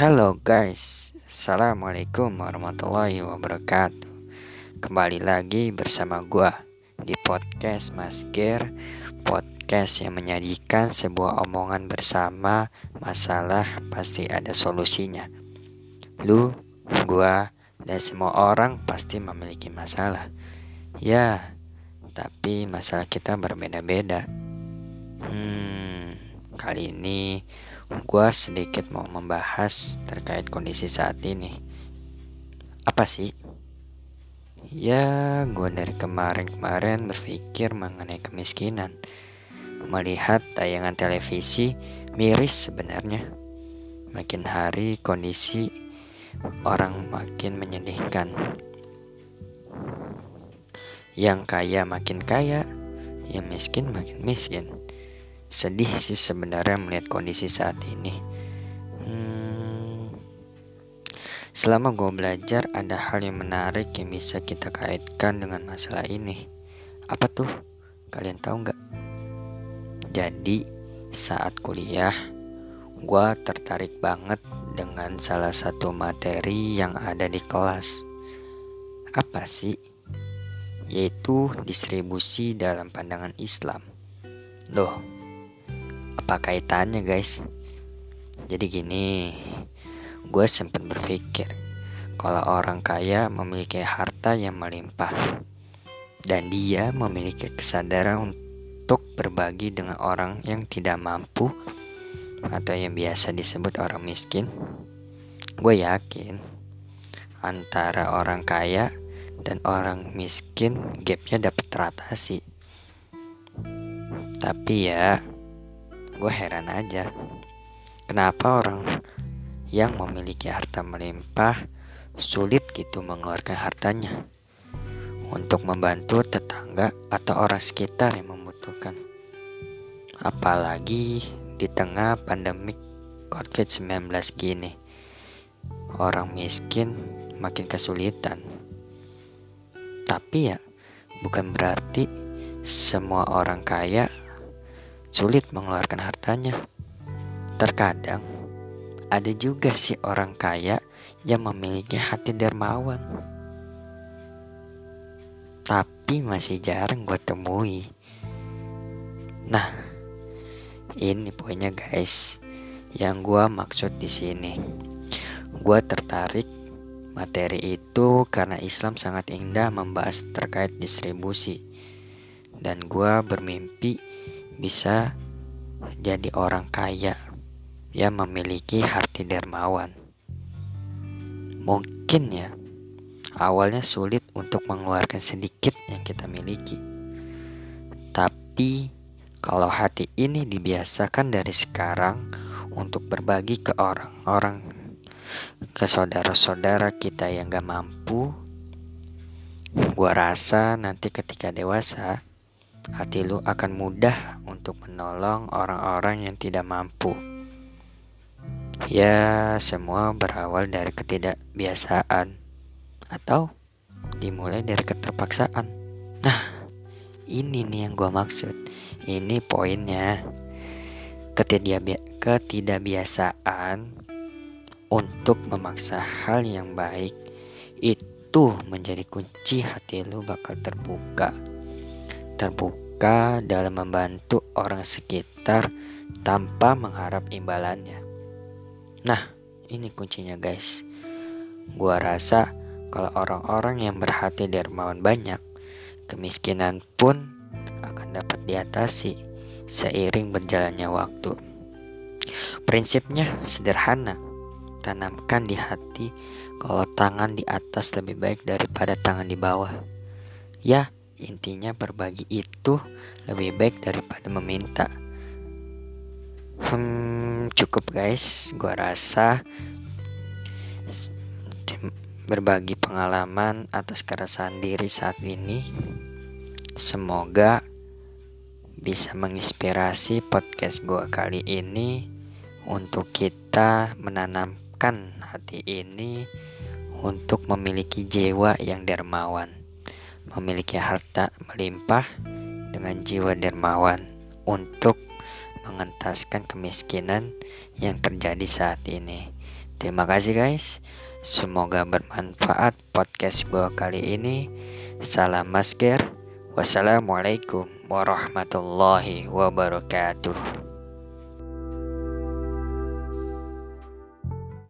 Halo guys, Assalamualaikum warahmatullahi wabarakatuh. Kembali lagi bersama gua di podcast Mas Ger Podcast yang menyajikan sebuah omongan bersama Masalah pasti ada solusinya. Lu, gua, dan semua orang pasti memiliki masalah. Ya, tapi masalah kita berbeda-beda. Hmm, kali ini gue sedikit mau membahas terkait kondisi saat ini. Apa sih? Ya, gue dari kemarin-kemarin berpikir mengenai kemiskinan. Melihat tayangan televisi miris sebenarnya. Makin hari kondisi orang makin menyedihkan. Yang kaya makin kaya, yang miskin makin miskin sedih sih sebenarnya melihat kondisi saat ini. Hmm, selama gue belajar ada hal yang menarik yang bisa kita kaitkan dengan masalah ini. Apa tuh? Kalian tahu nggak? Jadi saat kuliah, gue tertarik banget dengan salah satu materi yang ada di kelas. Apa sih? Yaitu distribusi dalam pandangan Islam. Loh, apa kaitannya guys. Jadi gini gue sempat berpikir kalau orang kaya memiliki harta yang melimpah dan dia memiliki kesadaran untuk berbagi dengan orang yang tidak mampu atau yang biasa disebut orang miskin gue yakin antara orang kaya dan orang miskin gapnya dapat teratasi. Tapi ya gue heran aja. Kenapa orang yang memiliki harta melimpah sulit gitu mengeluarkan hartanya? Untuk membantu tetangga atau orang sekitar yang membutuhkan. Apalagi di tengah pandemik COVID-19 gini. Orang miskin makin kesulitan. Tapi ya bukan berarti semua orang kaya sulit mengeluarkan hartanya. Terkadang ada juga sih orang kaya yang memiliki hati dermawan. Tapi masih jarang gue temui. Nah, ini poinnya guys. Yang gue maksud di sini. Gue tertarik materi itu karena Islam sangat indah membahas terkait distribusi. Dan gue bermimpi bisa jadi orang kaya yang memiliki hati dermawan. Mungkin ya, awalnya sulit untuk mengeluarkan sedikit yang kita miliki. Tapi kalau hati ini dibiasakan dari sekarang untuk berbagi ke orang-orang, ke saudara-saudara kita yang gak mampu, gua rasa nanti ketika dewasa, hati lu akan mudah untuk menolong orang-orang yang tidak mampu. Ya, semua berawal dari ketidakbiasaan atau dimulai dari keterpaksaan. Nah, ini nih yang gue maksud. Ini poinnya. Ketidakbiasaan untuk memaksa hal yang baik itu menjadi kunci hati lu bakal terbuka terbuka dalam membantu orang sekitar tanpa mengharap imbalannya. Nah, ini kuncinya guys. Gua rasa kalau orang-orang yang berhati dermawan banyak, kemiskinan pun akan dapat diatasi seiring berjalannya waktu. Prinsipnya sederhana. Tanamkan di hati kalau tangan di atas lebih baik daripada tangan di bawah. Ya, Intinya berbagi itu lebih baik daripada meminta. Hmm, cukup guys. Gua rasa berbagi pengalaman atas keresahan diri saat ini. Semoga bisa menginspirasi podcast gua kali ini untuk kita menanamkan hati ini untuk memiliki jiwa yang dermawan memiliki harta melimpah dengan jiwa dermawan untuk mengentaskan kemiskinan yang terjadi saat ini. Terima kasih guys. Semoga bermanfaat podcast gue kali ini. Salam masker. Wassalamualaikum warahmatullahi wabarakatuh.